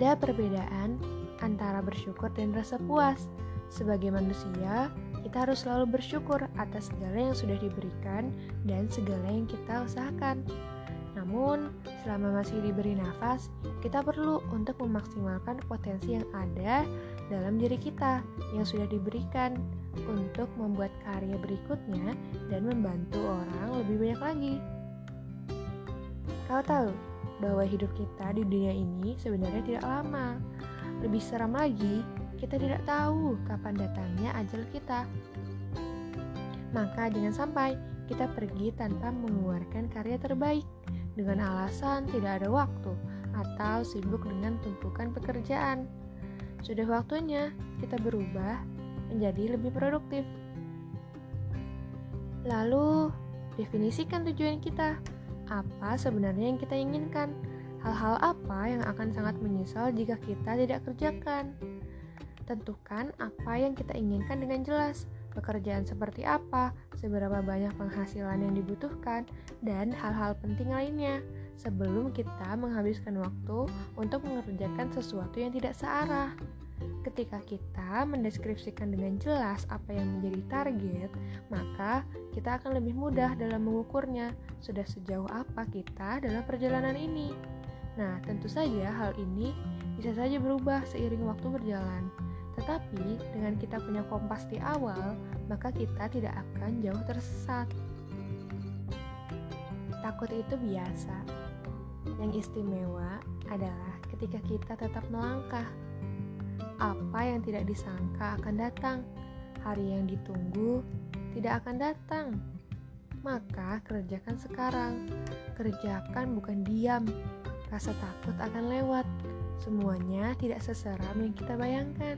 Ada perbedaan antara bersyukur dan rasa puas. Sebagai manusia, kita harus selalu bersyukur atas segala yang sudah diberikan dan segala yang kita usahakan. Namun, selama masih diberi nafas, kita perlu untuk memaksimalkan potensi yang ada dalam diri kita yang sudah diberikan untuk membuat karya berikutnya dan membantu orang lebih banyak lagi. Kau tahu bahwa hidup kita di dunia ini sebenarnya tidak lama. Lebih seram lagi, kita tidak tahu kapan datangnya ajal kita. Maka jangan sampai kita pergi tanpa mengeluarkan karya terbaik dengan alasan tidak ada waktu atau sibuk dengan tumpukan pekerjaan. Sudah waktunya kita berubah menjadi lebih produktif. Lalu, definisikan tujuan kita. Apa sebenarnya yang kita inginkan? Hal-hal apa yang akan sangat menyesal jika kita tidak kerjakan? Tentukan apa yang kita inginkan dengan jelas pekerjaan seperti apa, seberapa banyak penghasilan yang dibutuhkan, dan hal-hal penting lainnya sebelum kita menghabiskan waktu untuk mengerjakan sesuatu yang tidak searah. Ketika kita mendeskripsikan dengan jelas apa yang menjadi target, maka kita akan lebih mudah dalam mengukurnya sudah sejauh apa kita dalam perjalanan ini. Nah, tentu saja hal ini bisa saja berubah seiring waktu berjalan. Tetapi dengan kita punya kompas di awal, maka kita tidak akan jauh tersesat. Takut itu biasa. Yang istimewa adalah ketika kita tetap melangkah. Apa yang tidak disangka akan datang, hari yang ditunggu tidak akan datang. Maka kerjakan sekarang. Kerjakan bukan diam. Rasa takut akan lewat. Semuanya tidak seseram yang kita bayangkan.